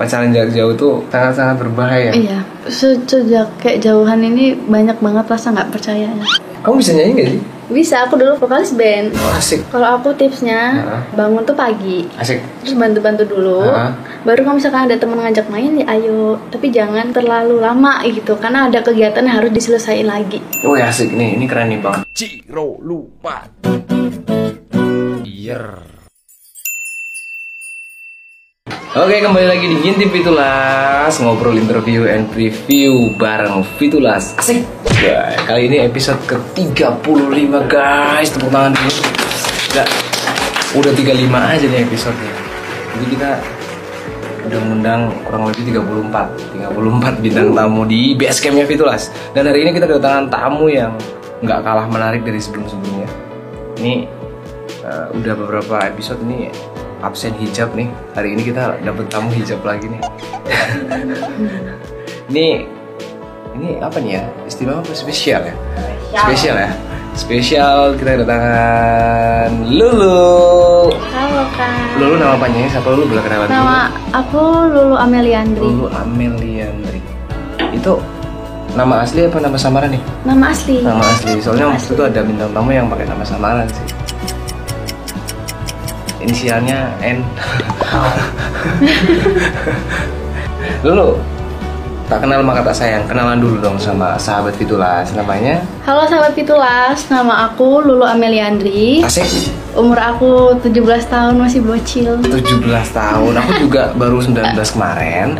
pacaran jarak jauh tuh sangat-sangat berbahaya. Iya, se- sejak kayak jauhan ini banyak banget rasa nggak percayanya. Kamu bisa nyanyi gak sih? Bisa, aku dulu vokalis band. Oh, asik. Kalau aku tipsnya Heeh. bangun tuh pagi, Asik. terus bantu-bantu dulu. Heeh. Baru kalau misalkan ada teman ngajak main ya ayo, tapi jangan terlalu lama gitu karena ada kegiatan yang harus diselesaikan lagi. Oh ya asik nih, ini keren nih bang. Ciro lupa. Yer. Oke kembali lagi di Ngintip Fitulas Ngobrol interview and preview bareng Fitulas. Asik. Wah, Kali ini episode ke-35 guys. Tepuk tangan dulu. Udah, udah 35 aja nih episodenya. Jadi kita udah ngundang kurang lebih 34 34 bintang tamu di base campnya Fitulas. Dan hari ini kita kedatangan tamu yang nggak kalah menarik dari sebelum-sebelumnya. Ini eh, udah beberapa episode ini absen hijab nih. Hari ini kita dapet tamu hijab lagi nih. Ini ini apa nih ya? Istimewa apa spesial ya? Spesial. Ya? Spesial kita kedatangan Lulu. Halo kak. Lulu nama panjangnya siapa? Lulu boleh kenalan dulu. Nama aku Lulu Ameliandri. Lulu Ameliandri. Itu nama asli apa nama samaran nih? Nama asli. nama asli. Soalnya Nama waktu itu ada bintang tamu yang pakai nama samaran sih inisialnya N. Lulu tak kenal maka tak sayang. Kenalan dulu dong sama sahabat Fitulas. Namanya? Halo sahabat Pitulas, nama aku Lulu Ameliandri. asik. Umur aku 17 tahun masih bocil. 17 tahun. Aku juga baru 19 kemarin.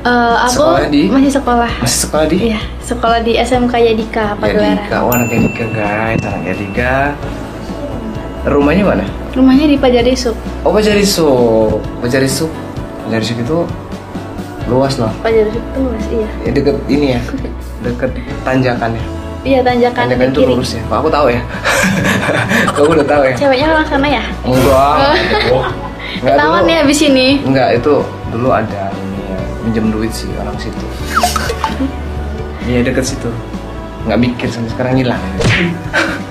Eh, aku Sekolah di? masih sekolah. masih sekolah di? Iya, sekolah di SMK Yadika Pagelaran. Yadika oh anak Yadika guys. Anak Yadika rumahnya mana? Rumahnya di Pajarisuk. oh Pajarisuk Pajarisuk Pajarisuk itu luas loh. Pajarisuk tuh mas, iya. ya deket ini ya. Deket tanjakan ya. Iya tanjakan tanjakan di itu kiri. lurus ya. Aku tahu ya? Kamu udah tahu ya? Ceweknya orang sana ya? enggak. Enggak Ketahuan ya abis ini. enggak itu dulu ada ini ya minjem duit sih orang situ. Iya deket situ. Nggak mikir sampai sekarang hilang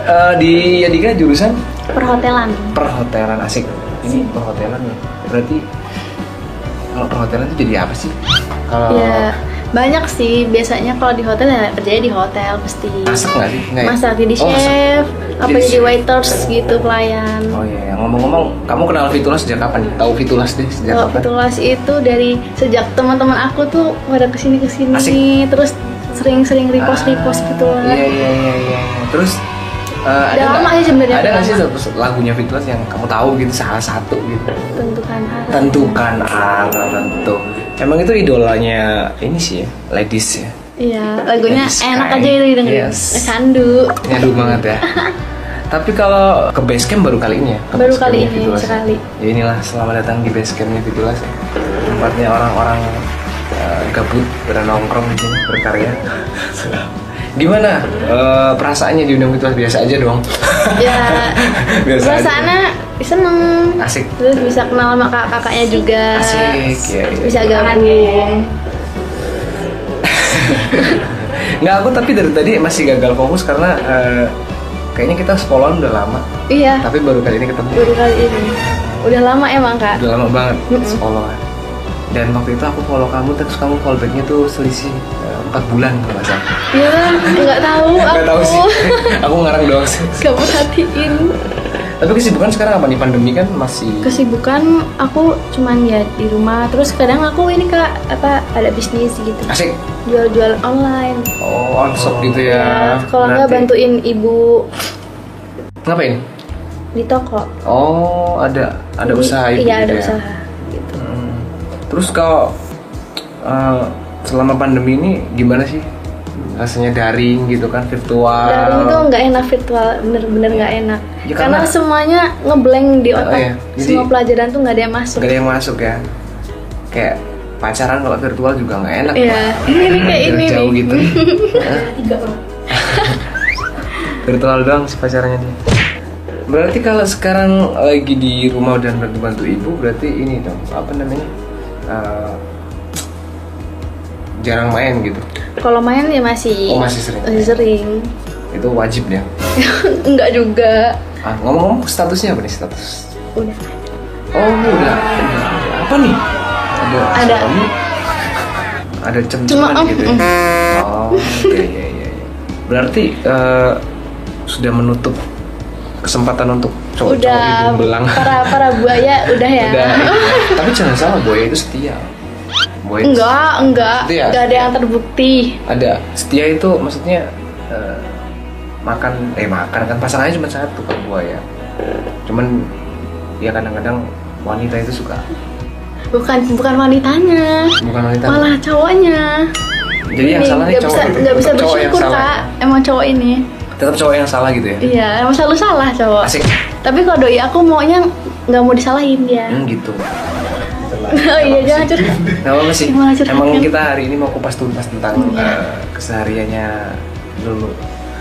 Eh, di Yadika jurusan Perhotelan. perhotelan asik ini perhotelan ya berarti kalau perhotelan itu jadi apa sih kalau Ya banyak sih biasanya kalau di hotel ya kerjanya di hotel pasti. masak nggak sih Nggak ya? Masak jadi Oh, masak. chef, apa Jadi waiters gitu pelayan. Oh iya, ya. ngomong-ngomong, kamu kenal Fitulas sejak kapan? Tahu Fitulas deh sejak Kalau kapan? Fitulas itu dari sejak teman-teman aku tuh pada ke sini ke sini Asik. terus sering-sering repost repost gitu Ah, lah. Iya iya iya iya. Terus eh, Udah ada lama nggak- sih sebenarnya, Ada nggak sih lagunya Fitulas yang kamu tahu gitu salah satu gitu? Tentukan arah. Tentukan arah tentu. Emang itu idolanya ini sih ya, ladies ya. Iya, lagunya Ladies enak Sky. aja itu didengerin. Yes. Sandu. Nyadu banget ya. Tapi kalau ke base camp baru kali ini ya? Ke Baru kali ini, Fitulas ya? sekali. Ya inilah selamat datang di base campnya Fitulas ya. Tempatnya orang-orang eh, gabut bernongkrong di sini berkarya. Gimana eh, perasaannya di undang Fitulas biasa aja dong? Ya, biasa aja. perasaannya seneng. Asik. Terus bisa kenal sama kakak-kakaknya juga. Asik, ya, ya. Bisa gabung. Nggak aku tapi dari tadi masih gagal fokus karena eh, kayaknya kita sekolahan udah lama. Iya, Tapi baru kali ini ketemu. baru kali ini. Udah lama emang kak. Udah lama banget Mm-mm. sekolah. Dan waktu itu aku follow kamu terus kamu follow backnya tuh selisih eh, empat bulan kalau nggak salah. Iya, nggak tahu aku. Nggak tahu sih. aku ngarang doang sih. Gak perhatiin. Tapi kesibukan sekarang apa nih pandemi kan masih Kesibukan aku cuman ya di rumah. Terus kadang aku ini kak apa ada bisnis gitu. asik. Jual-jual online. Oh, on shop gitu ya. Ya, kalau nggak bantuin ibu Ngapain? di toko. Oh, ada ada Jadi, usaha itu. Iya gitu ada ya? usaha. Terus kalau eh, selama pandemi ini gimana sih rasanya daring gitu kan virtual? Daring itu nggak enak virtual, bener-bener nggak enak. Ya, karena, karena- semuanya ngeblank di Oh, otak. iya. Jadi- Semua pelajaran tuh nggak ada yang masuk. Gak ada yang masuk ya. Kayak pacaran kalau virtual juga nggak enak. Iya, ini nih kayak ini Jauh nih. gitu. Virtual doang sih pacarannya dia. Berarti kalau sekarang lagi di rumah dan bantu-bantu ibu, berarti ini dong apa namanya? Eh, jarang main gitu. Kalau main ya masih. Oh, masih sering. Masih sering. Itu wajib ya. Enggak juga. Ah, ngomong-ngomong statusnya apa nih status? Udah. Oh, udah. udah apa nih? Ada Ada. suami, ada Cuma, cem-ceman mm, gitu ya. Oh, iya iya iya. Berarti eh, sudah menutup kesempatan untuk cowok-cowok udah belang. para para buaya udah ya Udah, iya. Tapi jangan salah, buaya itu setia. Buaya itu enggak enggak Itu ya? enggak ada yang terbukti ada setia itu maksudnya eh, makan eh makan kan pasangannya cuma satu kan buaya cuman ya kadang-kadang wanita itu suka bukan bukan wanitanya bukan wanita malah cowoknya jadi yang salah cowok bisa gitu. nggak bisa cowok yang bersyukur salah. kak emang cowok ini tetap cowok yang salah gitu ya iya emang selalu salah cowok asik tapi kalau doi aku maunya nggak mau disalahin dia hmm, gitu oh iya jangan curhat Gak apa sih emang kita hari ini mau kupas tuntas tentang Iya. eh, kesehariannya Lulu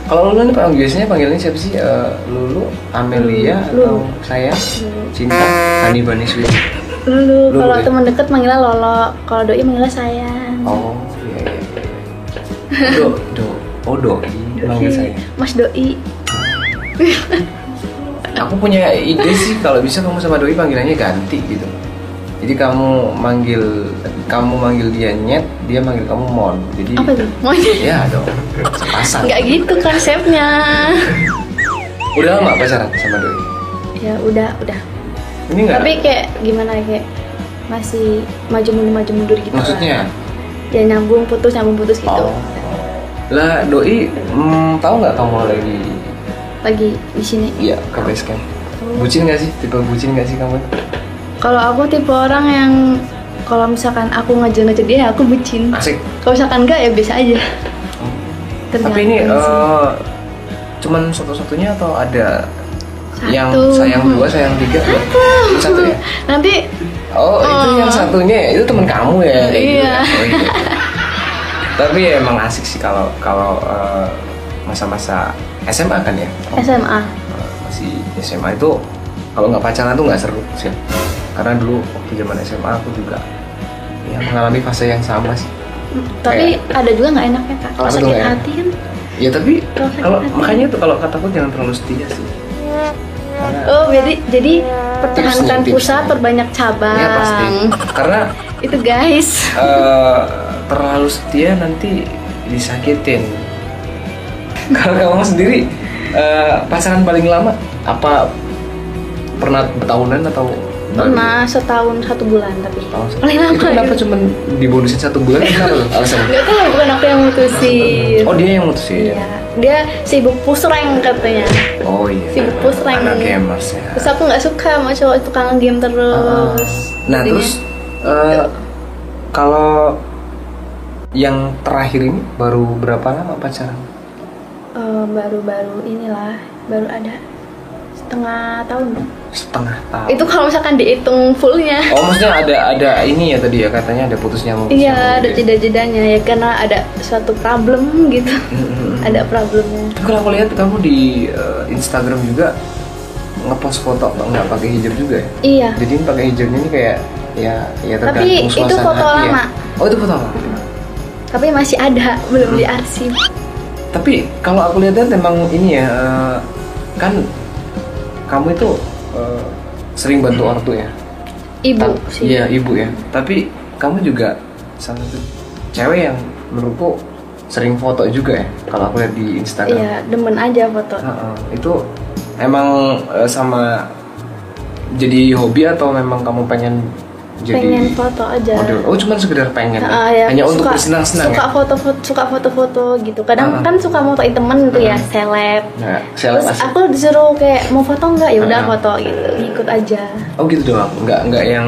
kalau Lulu nih Pak, biasanya panggilnya siapa sih Eh, Lulu Amelia atau Lulu. saya Lulu. Cinta Hani Bani Sweet Lulu, Lulu kalau ya? teman deket manggilnya Lolo, kalau doi manggilnya sayang. Oh iya iya. iya. Do do oh doi manggil saya. Mas doi. Aku punya ide sih kalau bisa kamu sama doi panggilannya ganti gitu. Jadi kamu manggil kamu manggil dia nyet, dia manggil kamu mon. Jadi Apa tuh? Maunya? ya dong. Sepasang. Nggak gitu konsepnya. Udah lama pacaran sama doi? Ya udah, udah. Ini enggak? Tapi kayak gimana ya, kayak masih maju mundur maju mundur gitu. Maksudnya? Lah. Ya nyambung putus nyambung putus gitu. Oh. Lah doi hmm, tahu nggak kamu lagi Lagi di sini. iya ke base camp? Bucin nggak sih? Tipe bucin nggak sih kamu? Kalau aku tipe orang yang kalau misalkan aku ngejar-ngejar dia, aku bucin. Asik. Kalau misalkan enggak ya biasa aja. Tapi ini eh, cuman satu-satunya atau ada yang Satu. sayang dua, sayang tiga? Cuma Satu ya? Nanti Oh, itu Oh. yang satunya ya? itu teman kamu ya? gitu Iya. ya? Oh, iya. Tapi ya emang asik sih kalau kalau eh, masa-masa SMA kan ya? SMA. Eh, masih SMA itu kalau nggak pacaran tuh nggak seru sih. Karena dulu waktu zaman SMA aku juga ya mengalami fase yang sama sih. Tapi ada juga nggak enaknya kak. Kalau sakit enak? hati kan. Ya tapi Kalau makanya tuh kalau kataku jangan terlalu setia sih. Karena Oh jadi jadi pertahankan pusat perbanyak cabang. ya pasti. Karena Itu guys. eh, terlalu setia nanti disakitin. Kalau kamu sendiri eh, pacaran paling lama apa pernah tahunan atau Pernah setahun satu bulan tapi. Oh, Paling lama. itu kenapa ya. cuma dibonusin satu bulan kenapa tuh alasannya? Nggak tahu bukan aku yang mutusin. Oh dia yang mutusin. Iya. Dia sibuk pusreng katanya. Oh iya. Sibuk pusreng. Anak gamers ya. Terus aku nggak suka sama cowok itu kangen game terus. Nah Jadinya, terus eh, kalau yang terakhir ini baru berapa lama pacaran? eh, baru-baru inilah baru ada setengah tahun. Setengah tahun. Itu kalau misalkan dihitung fullnya. Oh maksudnya ada ada ini ya tadi ya katanya ada putus nyambung. Iya, ada gitu ya. jeda-jedanya ya karena ada suatu problem gitu. Mm-mm. ada problemnya. Tapi kalau aku lihat kamu di eh, Instagram juga ngepost foto nggak pakai hijab juga ya? Iya. Jadi pakai hijabnya ini kayak ya ya Tapi tergantung itu suasana foto hati ya. lama. Oh itu foto lama. Tapi masih ada, belum diarsip. Tapi kalau aku lihat kan emang ini ya eh, kan kamu itu eh, sering bantu ortu ya. Ibu Ta- sih. Iya ibu ya. Tapi kamu juga salah satu cewek yang menurutku sering foto juga ya. Kalau aku lihat di Instagram. Iya, demen aja foto. Heeh, itu emang eh, sama jadi hobi atau memang kamu pengen jadi Pengen foto aja. model? Oh cuma sekedar pengen ya? Ah, ya, hanya untuk suka- bersenang-senang suka ya? foto-foto suka foto-foto gitu kadang Ah. kan suka motoin temen tuh ya Ah. seleb Nah, seleb terus aku disuruh kayak mau foto nggak ya udah Ah. foto gitu ngikut aja Oh gitu doang, nggak nggak yang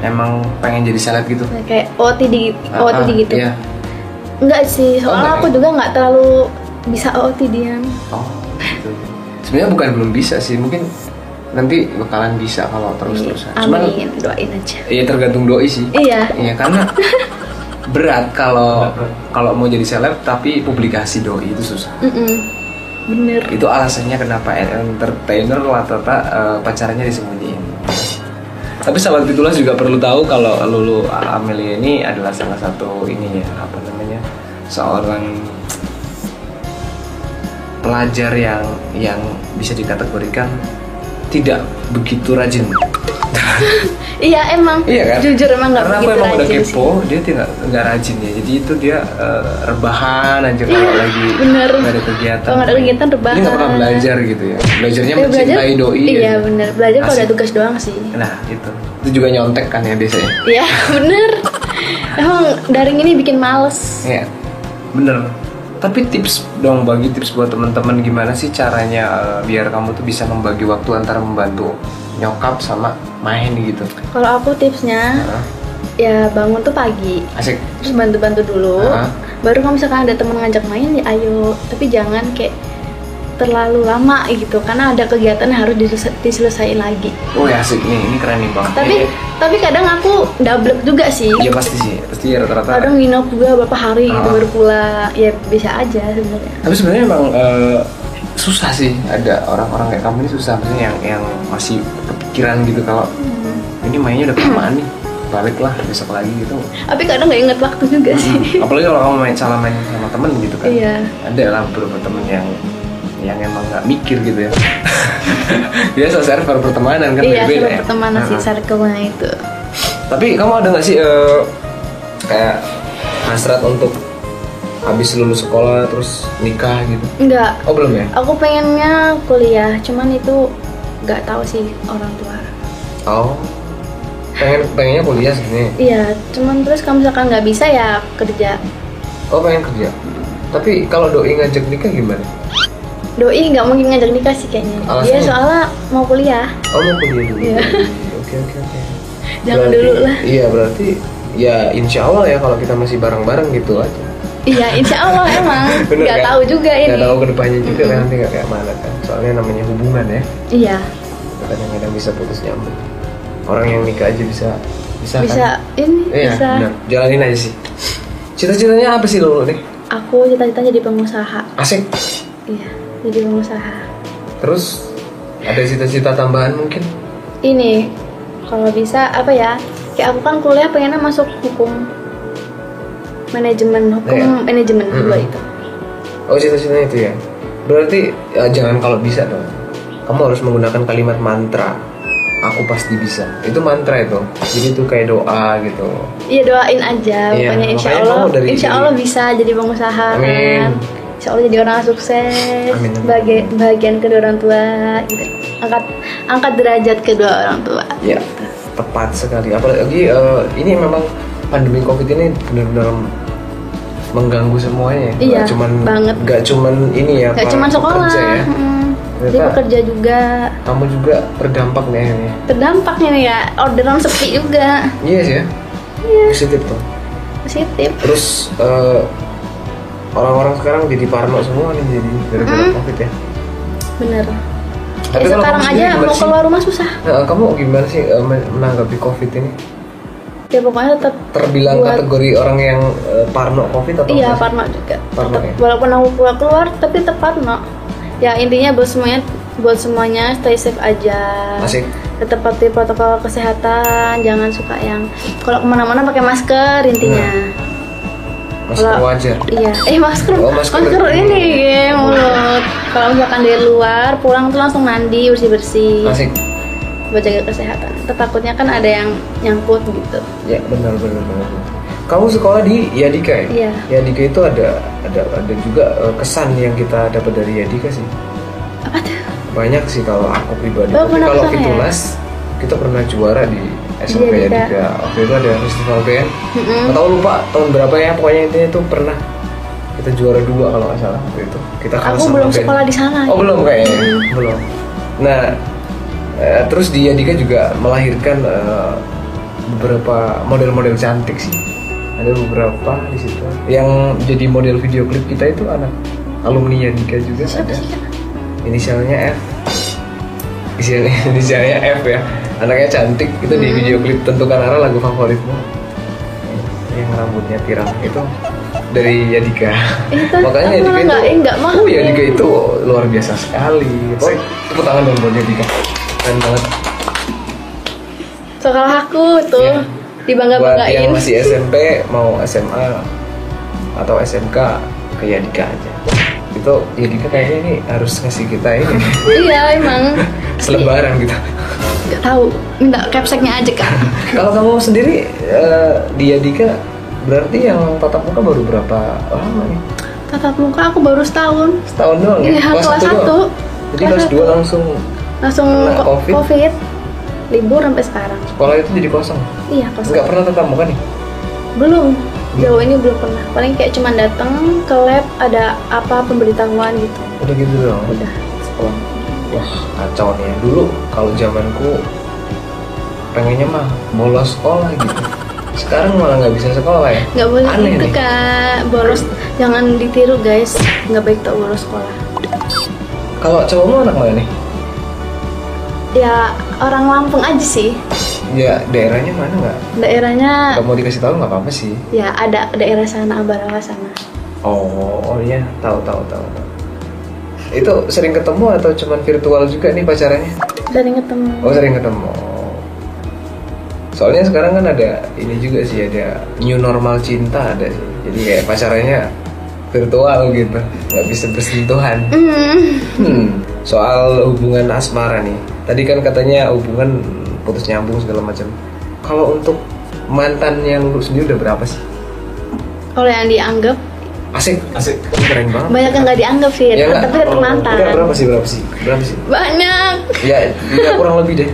emang pengen jadi seleb gitu? kayak OOTD gitu Ah, OOTD ah, gitu Iya. Enggak sih soalnya enggak aku ya? juga nggak terlalu bisa OOTD-an Oh gitu. Sebenarnya bukan belum bisa sih, mungkin nanti bakalan bisa kalau terus-terusan. Cuman amin doain aja ya tergantung doi sih. iya Iya karena berat kalau kalau mau jadi seleb tapi publikasi doi itu susah. Mm-mm. bener itu alasannya kenapa entertainer rata-rata eh, pacarannya disembunyiin tapi sahabat Bitulas juga perlu tahu kalau Lulu Amelia ini adalah salah satu ini ya apa namanya seorang pelajar yang yang bisa dikategorikan tidak begitu rajin iya emang Iya kan? jujur emang nggak Karena aku begitu emang udah kepo, sih dia tidak nggak rajin ya. Jadi itu dia eh, rebahan aja kalau lagi bener. nggak ada kegiatan. Kalau nggak ada kegiatan, rebahan. Dia nggak pernah belajar gitu ya. Belajarnya Ya, mencintai doi. iya ya. bener belajar kalau ada tugas doang sih Nah itu, itu juga nyontek kan ya biasanya. iya bener emang daring ini bikin males Iya, bener. Tapi tips dong bagi tips buat teman-teman gimana sih caranya eh, biar kamu tuh bisa membagi waktu antara membantu nyokap sama main gitu. kalau aku tipsnya Nah, ya bangun tuh pagi asik. terus bantu-bantu dulu Hah? baru kalau misalkan ada teman ngajak main ya ayo tapi jangan kayak terlalu lama gitu karena ada kegiatan yang harus diselesa- diselesaikan lagi Oh ya asik nih, ini keren nih bang. tapi Ini- tapi kadang aku double juga sih Iya pasti sih, pasti ya rata-rata. kadang nginep juga beberapa hari gitu Ah. baru pulang ya bisa aja sebenarnya Tapi sebenarnya emang eh, susah sih ada orang-orang kayak kamu ini susah maksudnya yang yang masih kepikiran gitu kalau Hmm. ini mainnya udah ke mana nih baliklah besok lagi gitu. tapi kadang nggak inget waktu juga sih Apalagi kalau kamu main salah main sama temen gitu kan. Iya. Ada lah beberapa temen yang yang emang nggak mikir gitu ya. Biasa server pertemanan kan iya sama ya. pertemanan sih Nah, circle-nya itu Tapi kamu ada nggak sih eh, kayak hasrat untuk habis lulus sekolah terus nikah gitu? enggak Oh belum ya? aku pengennya kuliah cuman itu nggak tahu sih orang tua Oh, pengen pengennya kuliah sebenarnya. iya cuman terus kalau misalkan nggak bisa ya kerja Oh pengen kerja. Tapi kalau doi ngajak nikah gimana? Doi nggak mungkin ngajak nikah sih kayaknya dia Alasannya? soalnya mau kuliah Oh mau kuliah dulu. Iya. Oke oke oke. Jangan Berarti- dulu lah. Iya berarti ya insya Allah ya kalau kita masih bareng-bareng gitu aja. iya insya Allah emang nggak kan? tahu juga ini Nggak tahu ke depannya juga kan nanti nggak kayak mana kan. Soalnya namanya hubungan ya. iya Kadang-kadang bisa putus nyambung. Orang yang nikah aja bisa bisa, bisa kan? ini Iya bisa benar. Jalanin aja sih. Cita-citanya apa sih lo nih? aku cita-cita jadi pengusaha Asik. iya jadi pengusaha Terus ada cita-cita tambahan mungkin? ini kalau bisa apa ya kayak aku kan kuliah pengennya masuk hukum manajemen hukum Iya. manajemen dua Mm-mm. itu Oh cita-citanya itu ya. Berarti ya, jangan kalau bisa dong. Kamu harus menggunakan kalimat mantra. Aku pasti bisa. Itu mantra itu. Jadi itu kayak doa gitu. iya doain aja Iya, pokoknya insya Allah insya Allah bisa jadi pengusaha Amin. kan insya Allah jadi orang sukses Amin, amin. bagi bagian kedua orang tua gitu angkat angkat derajat kedua orang tua Ya, tepat sekali. Apalagi eh, ini memang pandemi covid ini benar-benar mengganggu semuanya. ya. Iya, Nggak cuman banget. Nggak cuman ini ya. Gak para cuma sekolah ya. mm, jadi pekerja juga Kamu juga terdampak nih akhirnya. terdampak nih ya orderan sepi juga Iya sih ya. Iya. Positif tuh. positif Terus eh, orang-orang sekarang jadi parno semua nih jadi gara-gara Mm. covid ya. bener Tapi ya sekarang aja mau sih? keluar rumah susah Nah, kamu gimana sih eh, men- menanggapi covid ini? ya pokoknya tetap Terbilang buat- kategori orang yang eh, parno covid atau iya parno juga Parno Tetap- ya? walaupun aku keluar keluar tapi tetap parno ya intinya buat semuanya buat semuanya stay safe aja Asik. tetap patuhi protokol kesehatan jangan suka yang kalau ke mana-mana pakai masker intinya Masker Kalau- wajar. iya eh masker Oh, masker. masker, ini ya mulut kalau misalkan dari luar pulang tuh langsung mandi bersih bersih Asik. buat jaga kesehatan takutnya kan ada yang nyangkut gitu Ya benar benar benar. Kamu sekolah di Yadika ya? Iya. Yadika itu ada ada ada juga eh, kesan yang kita dapat dari Yadika sih. apa tuh Banyak sih kalau aku pribadi. Oh, kalau ke sana ya? Fitulas kita pernah juara di SMP Yadika. Yadika. Waktu itu ada festival band. Nggak tahu lupa tahun berapa ya pokoknya intinya itu pernah kita juara dua kalau nggak salah waktu itu. Kita kalah aku sama belum band. sekolah di sana Oh belum kayaknya, Mm. belum. Nah, eh, terus dia Dika juga melahirkan eh, beberapa model-model cantik sih. Ada beberapa di situ. Yang jadi model video klip kita itu anak alumni Dika juga siapa ada. Inisialnya F. Inisialnya, inisialnya F ya. Anaknya cantik itu di Hmm. video klip tentukan arah lagu favoritmu. Yang rambutnya pirang itu dari Yadika. Itu Makanya Yadika itu nggak- eh, nggak mau. Oh Yadika itu luar biasa sekali. Pokoknya tepuk tangan dong buat Yadika. Keren banget. sekolah aku tuh Iya. dibangga Buat banggain yang masih SMP mau SMA atau SMK ke Yadika aja. Itu Yadika kayaknya ini harus ngasih kita ini iya emang selebaran gitu. nggak tahu minta capseknya aja kak Kalau kamu sendiri eh, dia Dika berarti yang tatap muka baru berapa lama nih? tatap muka aku baru setahun Setahun doang ya? Iya, kelas satu satu. Jadi Kelas dua langsung langsung COVID? covid libur sampai sekarang sekolah itu jadi kosong. iya kelas Nggak pernah tatap muka nih? belum jauh ini belum pernah paling kayak cuman datang ke lab ada apa pemberitahuan gitu Udah gitu doang. udah sekolah Wah kacau nih ya. Dulu kalau zamanku pengennya mah bolos sekolah gitu. Sekarang malah nggak bisa sekolah ya. nggak boleh Aneh gitu nih. kak boros jangan ditiru guys nggak baik tau boros sekolah Kalau cowokmu anak mana nih? ya orang Lampung aja sih Ya daerahnya mana nggak? daerahnya Gak mau dikasih tahu nggak apa-apa sih. ya ada daerah sana Ambarawa sana Oh, oh iya, tahu tahu tahu. Itu sering ketemu atau cuman virtual juga nih pacarannya? sering ketemu Oh sering ketemu. Soalnya sekarang kan ada ini juga sih ada new normal cinta ada sih. Jadi kayak pacarannya virtual gitu, nggak bisa bersentuhan. Hmm. Hmm. Soal hubungan asmara nih, tadi kan katanya hubungan putus nyambung segala macam. Kalau untuk mantan yang lu sendiri udah berapa sih? kalau yang dianggap Asik, asik, keren banget. banyak yang nggak dianggap sih Ya tapi tetap mantan Udah, berapa sih, berapa sih, berapa sih? banyak Ya, ya kurang lebih deh.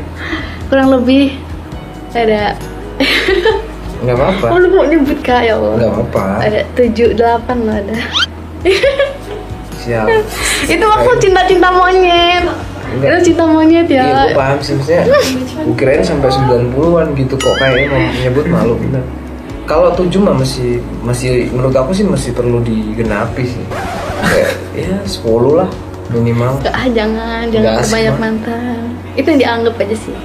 kurang lebih ada Nggak apa-apa. oh lu mau nyebut kak ya Allah Nggak apa-apa. ada tujuh delapan loh ada Siap. itu aku cinta cinta monyet Enggak. itu cinta monyet Iya, gue ya paham sih maksudnya. Gue kirain sampai 90-an gitu kok kayaknya mau menyebut malu. Kalau 7 mah masih masih menurut aku sih masih perlu digenapi sih. Kayak ya 10 lah minimal. Nggak, ah jangan jangan asik, banyak mantan itu yang dianggap aja sih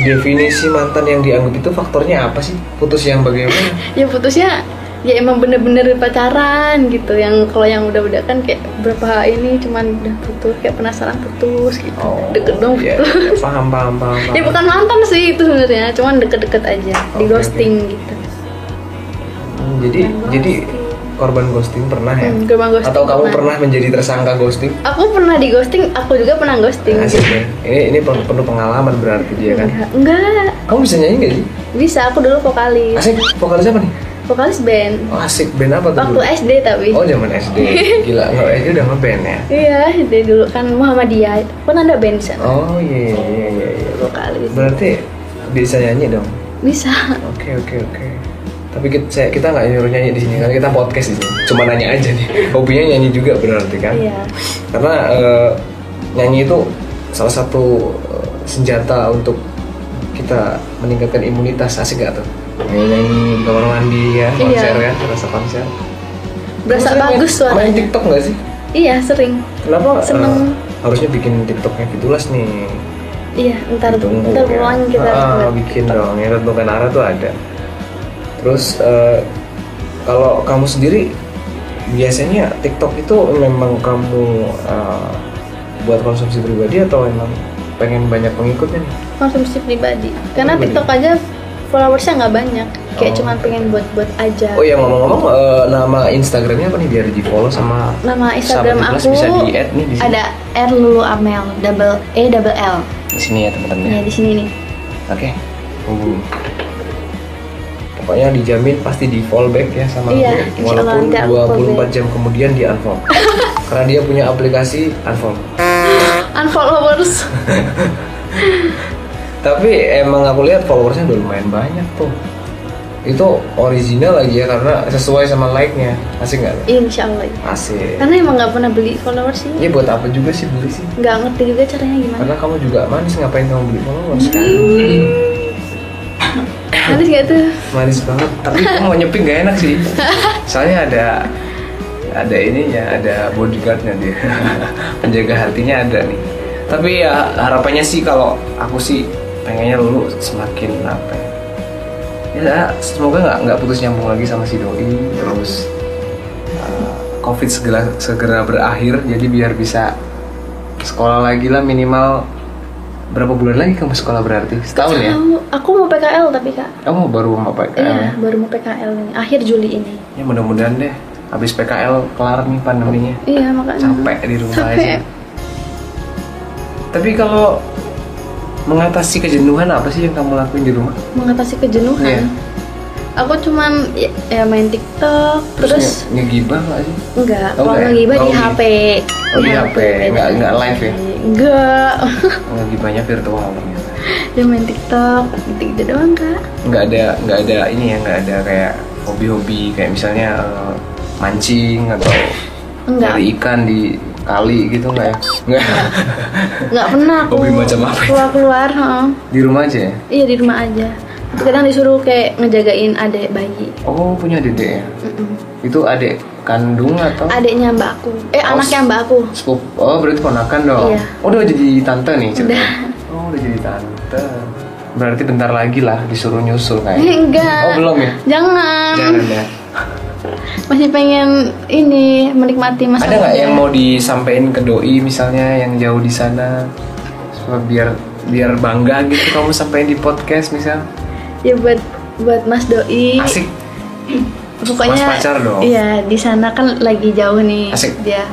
Definisi mantan yang dianggap itu faktornya apa sih? Putus yang bagaimana? ya putusnya ya emang bener-bener pacaran gitu yang kalau yang udah-udah kan kayak berapa ini cuman udah putus kayak penasaran putus gitu deket dong iya, putus iya, paham paham paham. paham. ya bukan mantan sih itu sebenarnya cuman deket-deket aja di Oke, ghosting gitu Hmm, jadi jadi korban ghosting pernah ya? Hmm, korban ghosting Atau kamu pernah. pernah menjadi tersangka ghosting? aku pernah di ghosting aku juga pernah ghosting Asik ya. Ini ini penuh, penuh pengalaman berarti dia kan. enggak, enggak Kamu bisa nyanyi gak sih? bisa aku dulu vokalis Asik, vokalis apa nih? Vokalis band Oh, asik, band apa tuh? waktu dulu? SD tapi Oh, zaman SD. Gila, nggak SD udah ngeband ya? iya SD dulu kan Muhammadiyah pun ada band di sana Oh, iya iya iya iya. vokalis Berarti bisa nyanyi dong. bisa Oke, oke, oke. Tapi kita kita nggak nyuruh nyanyi di sini kan kita podcast di sini. Cuma nanya aja nih. Hobinya nyanyi juga berarti kan? iya Karena eh, nyanyi itu salah satu eh, senjata untuk kita meningkatkan imunitas asik gak tuh? Nyanyi di kamar mandi ya, konser Iya. ya, rasa konser. berasa Kamu bagus main, main TikTok gak sih? iya sering Kenapa Seneng. harusnya bikin TikToknya Fitulas nih? iya ntar Tunggu ntar ya. pulang kita Ah, buat bikin dong, ya tentukan arah tuh ada. Terus eh, kalau kamu sendiri biasanya TikTok itu memang kamu eh, buat konsumsi pribadi atau emang pengen banyak pengikutnya nih? konsumsi pribadi karena Pribadi. TikTok aja followersnya nggak banyak kayak Oh. cuman pengen buat-buat aja Oh ya ngomong-ngomong eh, nama Instagramnya apa nih biar di follow sama nama Instagram aku bisa di add nih di sini. ada R Lulu Amel double E double L di sini ya teman-teman ya. ya di sini nih Oke, hubungi. Pokoknya dijamin pasti di fallback ya sama Iya, aku. Walaupun nanti aku 24 fallback. jam kemudian di unfollow. Karena dia punya aplikasi unfollow. unfollowers Tapi emang aku lihat followersnya udah lumayan banyak tuh. Itu original lagi ya karena sesuai sama like-nya. Asik nggak? insya Allah iya. Asik. karena emang nggak pernah beli followers sih Ini buat apa juga sih beli sih? nggak ngerti juga caranya gimana Karena kamu juga manis ngapain kamu beli followers kan? Habis gak tuh manis banget tapi kamu mau nyeping gak enak sih soalnya ada ada ininya ada bodyguardnya dia penjaga hatinya ada nih tapi ya harapannya sih kalau aku sih pengennya lu semakin apa ya? Ya semoga nggak nggak putus nyambung lagi sama si doi terus uh, covid segera segera berakhir jadi biar bisa sekolah lagi lah minimal. Berapa bulan lagi kamu sekolah berarti? Setahun ya? Aku mau PKL tapi kak. Kamu baru mau PKL ya? iya baru mau PKL ini. Akhir Juli ini. Ya mudah-mudahan deh. Habis PKL kelar nih pandeminya. iya makanya. Capek di rumah Capek. aja. Tapi kalau mengatasi kejenuhan apa sih yang kamu lakuin di rumah? mengatasi kejenuhan Iya. aku cuman ya, ya main TikTok terus, nge- ngegibah nggak sih? enggak Oh, kalau enggak ya? ngegibah di Oh, di- HP Oh di HP, nggak nggak live ya? enggak Ngegibahnya virtual ternyata. dia main TikTok gitu-gitu doang kak Nggak ada nggak ada ini ya nggak ada kayak hobi-hobi kayak misalnya eh, mancing atau enggak nyari ikan di kali gitu nggak ya? Nggak. enggak pernah aku Hobi macam apa keluar keluar heeh. di rumah aja ya? iya di rumah aja Tapi kadang disuruh kayak ngejagain adik bayi Oh punya dedek ya? Mm-mm. Itu adik kandung atau? adiknya mbakku eh Oh, anaknya mbakku Sepup. Oh berarti ponakan dong. Iya. Oh udah jadi tante nih ceritanya. Udah. Oh udah jadi tante. Berarti bentar lagi lah disuruh nyusul kayak. enggak Oh belum ya? jangan, Jangan ya. Masih pengen ini menikmati masa Ada nggak yang mau disampaikan ke doi misalnya yang jauh di sana? Supaya biar biar bangga gitu kamu sampaikan di podcast misal. Ya buat buat Mas Doi. Asik. Pokoknya Mas pacar dong. iya di sana kan lagi jauh nih. Asik. dia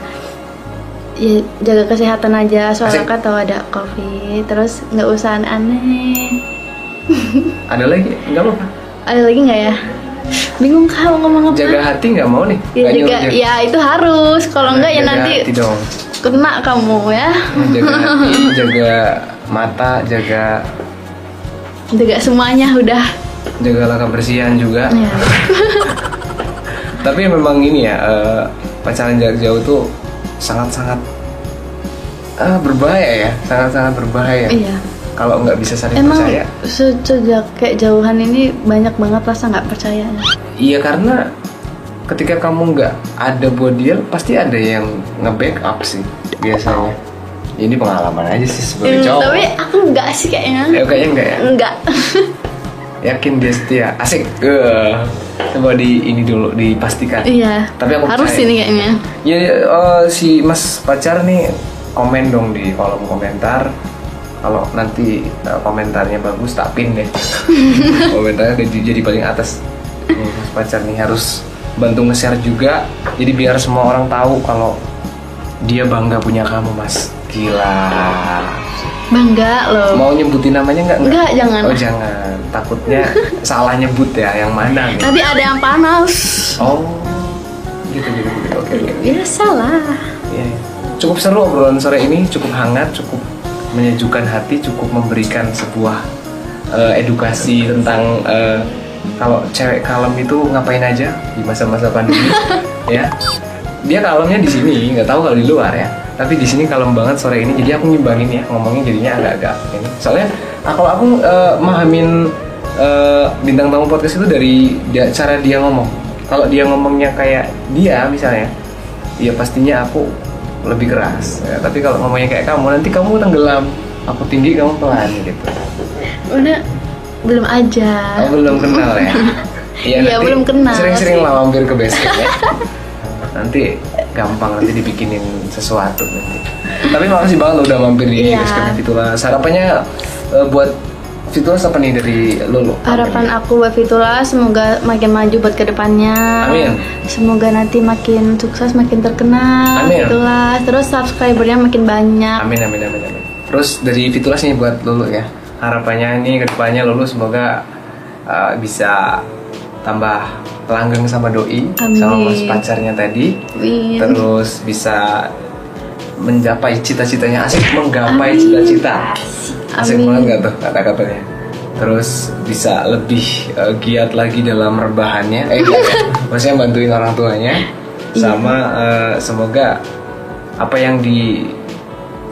ya jaga kesehatan aja. Soalnya kan tahu ada covid terus nggak usah aneh-aneh. Ada lagi? Nggak apa ada lagi nggak ya bingung kak mau ngomong apa? Jaga hati nggak mau nih? Ya Nggak juga jaga- ya itu harus. Kalau enggak ya Jaga nanti hati dong. kena kamu ya. Jaga hati jaga mata jaga jaga semuanya udah. jagalah kebersihan juga. Ya. tapi memang ini ya eh, pacaran jarak jauh tuh sangat-sangat eh, berbahaya ya. Sangat-sangat berbahaya. Iya. Kalau nggak bisa saling emang percaya. se- sejak kayak jauhan ini banyak banget rasa nggak percayanya iya karena ketika kamu nggak ada buat dia pasti ada yang nge-backup sih biasanya. Ini pengalaman aja sih sebagai Hmm, cowok. tapi aku nggak sih kayaknya. Eh, kayaknya enggak ya? Enggak yakin dia setia? Asik. Eh, coba di ini dulu dipastikan. Iya Tapi aku harus percaya. ini kayaknya. Ya eh, si Mas pacar nih komen dong di kolom komentar. Kalau nanti eh, komentarnya bagus tak pin deh. komentarnya jadi, jadi paling atas. pacar nih harus bantu nge-share juga. Jadi biar semua orang tahu kalau dia bangga punya kamu Mas. Gila. bangga loh Mau nyebutin namanya nggak? Enggak, jangan. Oh jangan. Takutnya salah nyebut ya yang mana nih. nanti ada yang panas Oh gitu gitu gitu. Oke oke. ya salah Iya. Cukup seru obrolan sore ini, cukup hangat, cukup menyejukkan hati, cukup memberikan sebuah eh, edukasi tentang eh, kalau cewek kalem itu ngapain aja di masa-masa pandemi, ya. Dia kalemnya di sini, nggak tahu kalau di luar ya. Tapi di sini kalem banget sore ini, jadi aku ngimbangin ya ngomongnya jadinya agak-agak ini. Soalnya ah, kalau aku eh, mahamin eh, bintang tamu podcast itu dari dia, cara dia ngomong. Kalau dia ngomongnya kayak dia misalnya, ya pastinya aku lebih keras ya, tapi kalau ngomongnya kayak kamu nanti kamu tenggelam aku tinggi kamu pelan gitu udah belum aja aku belum kenal ya Iya, nanti belum kenal sering-sering lah mampir ke basecamp ya nanti gampang nanti dibikinin sesuatu nanti tapi makasih banget lo udah mampir di Iya. basecamp Fitulas harapannya eh, buat Fitulas apa nih dari Lulu harapan aku buat Fitula semoga makin maju buat ke depannya Amin. semoga nanti makin sukses makin terkenal Amin. Fitula terus subscribernya makin banyak Amin amin amin amin. Terus dari Fitulas nih buat Lulu ya. Harapannya nih ke depannya Lulu semoga uh, bisa tambah langgeng sama doi Amin. sama mas pacarnya tadi. Amin. Terus bisa mencapai cita-citanya asik menggapai cita-cita. Asik banget gak tuh kata-katanya. Terus bisa lebih uh, giat lagi dalam rebahannya. Eh ya. Maksudnya bantuin orang tuanya. Sama uh, semoga apa yang di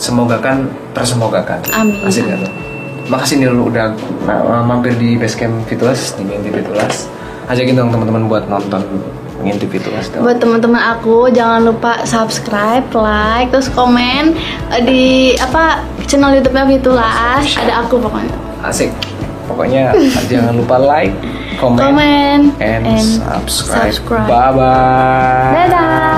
semogakan tersemogakan. Amin. Asik gak tuh? Makasih nih lu udah uh, mampir di basecamp Fitulas di Ngintip Fitulas. Ajakin dong teman-teman buat nonton Ngintip Fitulas dong. buat teman-teman aku jangan lupa subscribe like terus komen eh, di apa channel YouTube-nya Fitulas ada aku pokoknya Asik. Pokoknya jangan lupa like, comment, komen and, and subscribe. subscribe. Bye bye. dadah